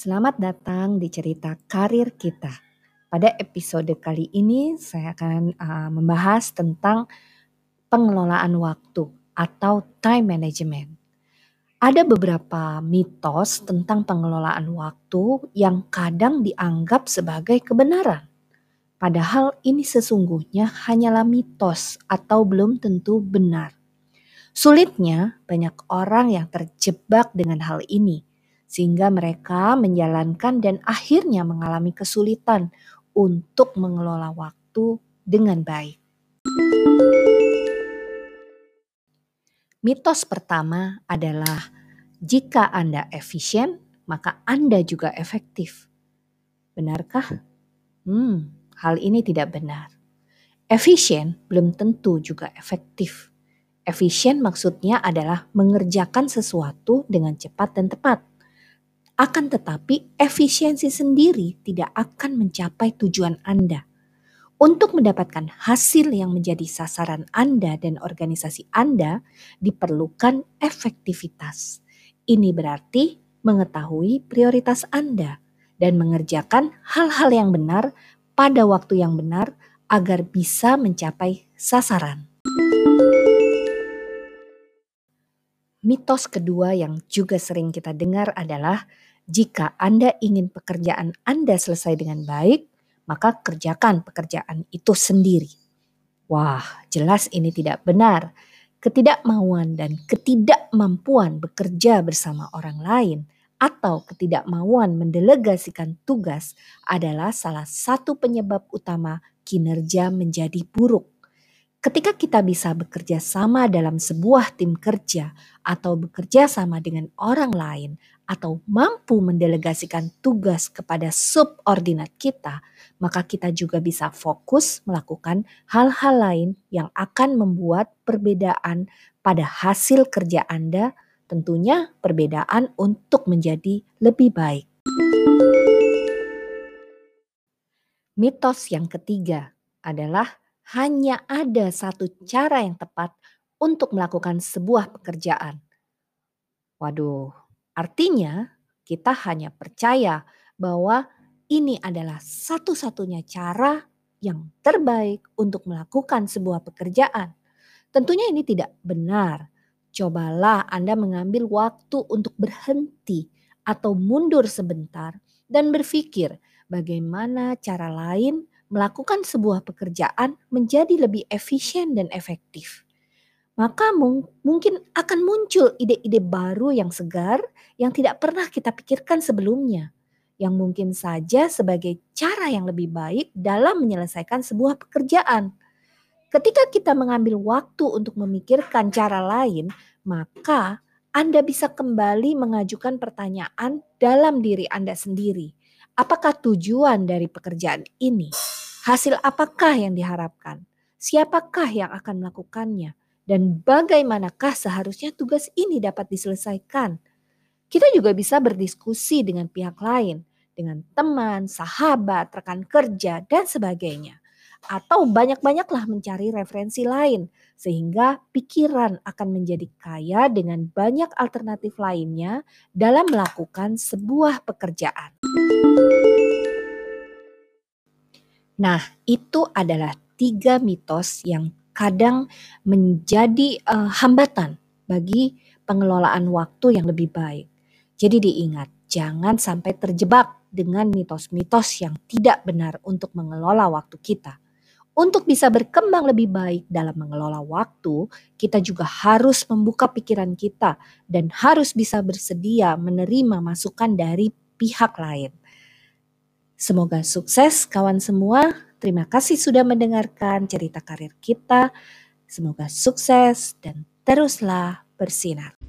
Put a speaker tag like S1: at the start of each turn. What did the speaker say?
S1: Selamat datang di cerita karir kita. Pada episode kali ini saya akan uh, membahas tentang pengelolaan waktu atau time management. Ada beberapa mitos tentang pengelolaan waktu yang kadang dianggap sebagai kebenaran. Padahal ini sesungguhnya hanyalah mitos atau belum tentu benar. Sulitnya banyak orang yang terjebak dengan hal ini sehingga mereka menjalankan dan akhirnya mengalami kesulitan untuk mengelola waktu dengan baik. Mitos pertama adalah jika Anda efisien, maka Anda juga efektif. Benarkah? Hmm, hal ini tidak benar. Efisien belum tentu juga efektif. Efisien maksudnya adalah mengerjakan sesuatu dengan cepat dan tepat. Akan tetapi, efisiensi sendiri tidak akan mencapai tujuan Anda. Untuk mendapatkan hasil yang menjadi sasaran Anda dan organisasi Anda, diperlukan efektivitas. Ini berarti mengetahui prioritas Anda dan mengerjakan hal-hal yang benar pada waktu yang benar agar bisa mencapai sasaran. Mitos kedua yang juga sering kita dengar adalah jika Anda ingin pekerjaan Anda selesai dengan baik, maka kerjakan pekerjaan itu sendiri. Wah, jelas ini tidak benar. Ketidakmauan dan ketidakmampuan bekerja bersama orang lain atau ketidakmauan mendelegasikan tugas adalah salah satu penyebab utama kinerja menjadi buruk. Ketika kita bisa bekerja sama dalam sebuah tim kerja atau bekerja sama dengan orang lain atau mampu mendelegasikan tugas kepada subordinat kita, maka kita juga bisa fokus melakukan hal-hal lain yang akan membuat perbedaan pada hasil kerja Anda, tentunya perbedaan untuk menjadi lebih baik. Mitos yang ketiga adalah hanya ada satu cara yang tepat untuk melakukan sebuah pekerjaan. Waduh, artinya kita hanya percaya bahwa ini adalah satu-satunya cara yang terbaik untuk melakukan sebuah pekerjaan. Tentunya ini tidak benar. Cobalah Anda mengambil waktu untuk berhenti atau mundur sebentar dan berpikir bagaimana cara lain melakukan sebuah pekerjaan menjadi lebih efisien dan efektif. Maka mungkin akan muncul ide-ide baru yang segar yang tidak pernah kita pikirkan sebelumnya. Yang mungkin saja sebagai cara yang lebih baik dalam menyelesaikan sebuah pekerjaan. Ketika kita mengambil waktu untuk memikirkan cara lain, maka Anda bisa kembali mengajukan pertanyaan dalam diri Anda sendiri. Apakah tujuan dari pekerjaan ini? Hasil apakah yang diharapkan? Siapakah yang akan melakukannya? Dan bagaimanakah seharusnya tugas ini dapat diselesaikan? Kita juga bisa berdiskusi dengan pihak lain, dengan teman, sahabat, rekan kerja, dan sebagainya. Atau banyak-banyaklah mencari referensi lain, sehingga pikiran akan menjadi kaya dengan banyak alternatif lainnya dalam melakukan sebuah pekerjaan. Nah, itu adalah tiga mitos yang kadang menjadi uh, hambatan bagi pengelolaan waktu yang lebih baik. Jadi diingat, jangan sampai terjebak dengan mitos-mitos yang tidak benar untuk mengelola waktu kita. Untuk bisa berkembang lebih baik dalam mengelola waktu, kita juga harus membuka pikiran kita dan harus bisa bersedia menerima masukan dari pihak lain. Semoga sukses kawan semua. Terima kasih sudah mendengarkan cerita karir kita. Semoga sukses dan teruslah bersinar.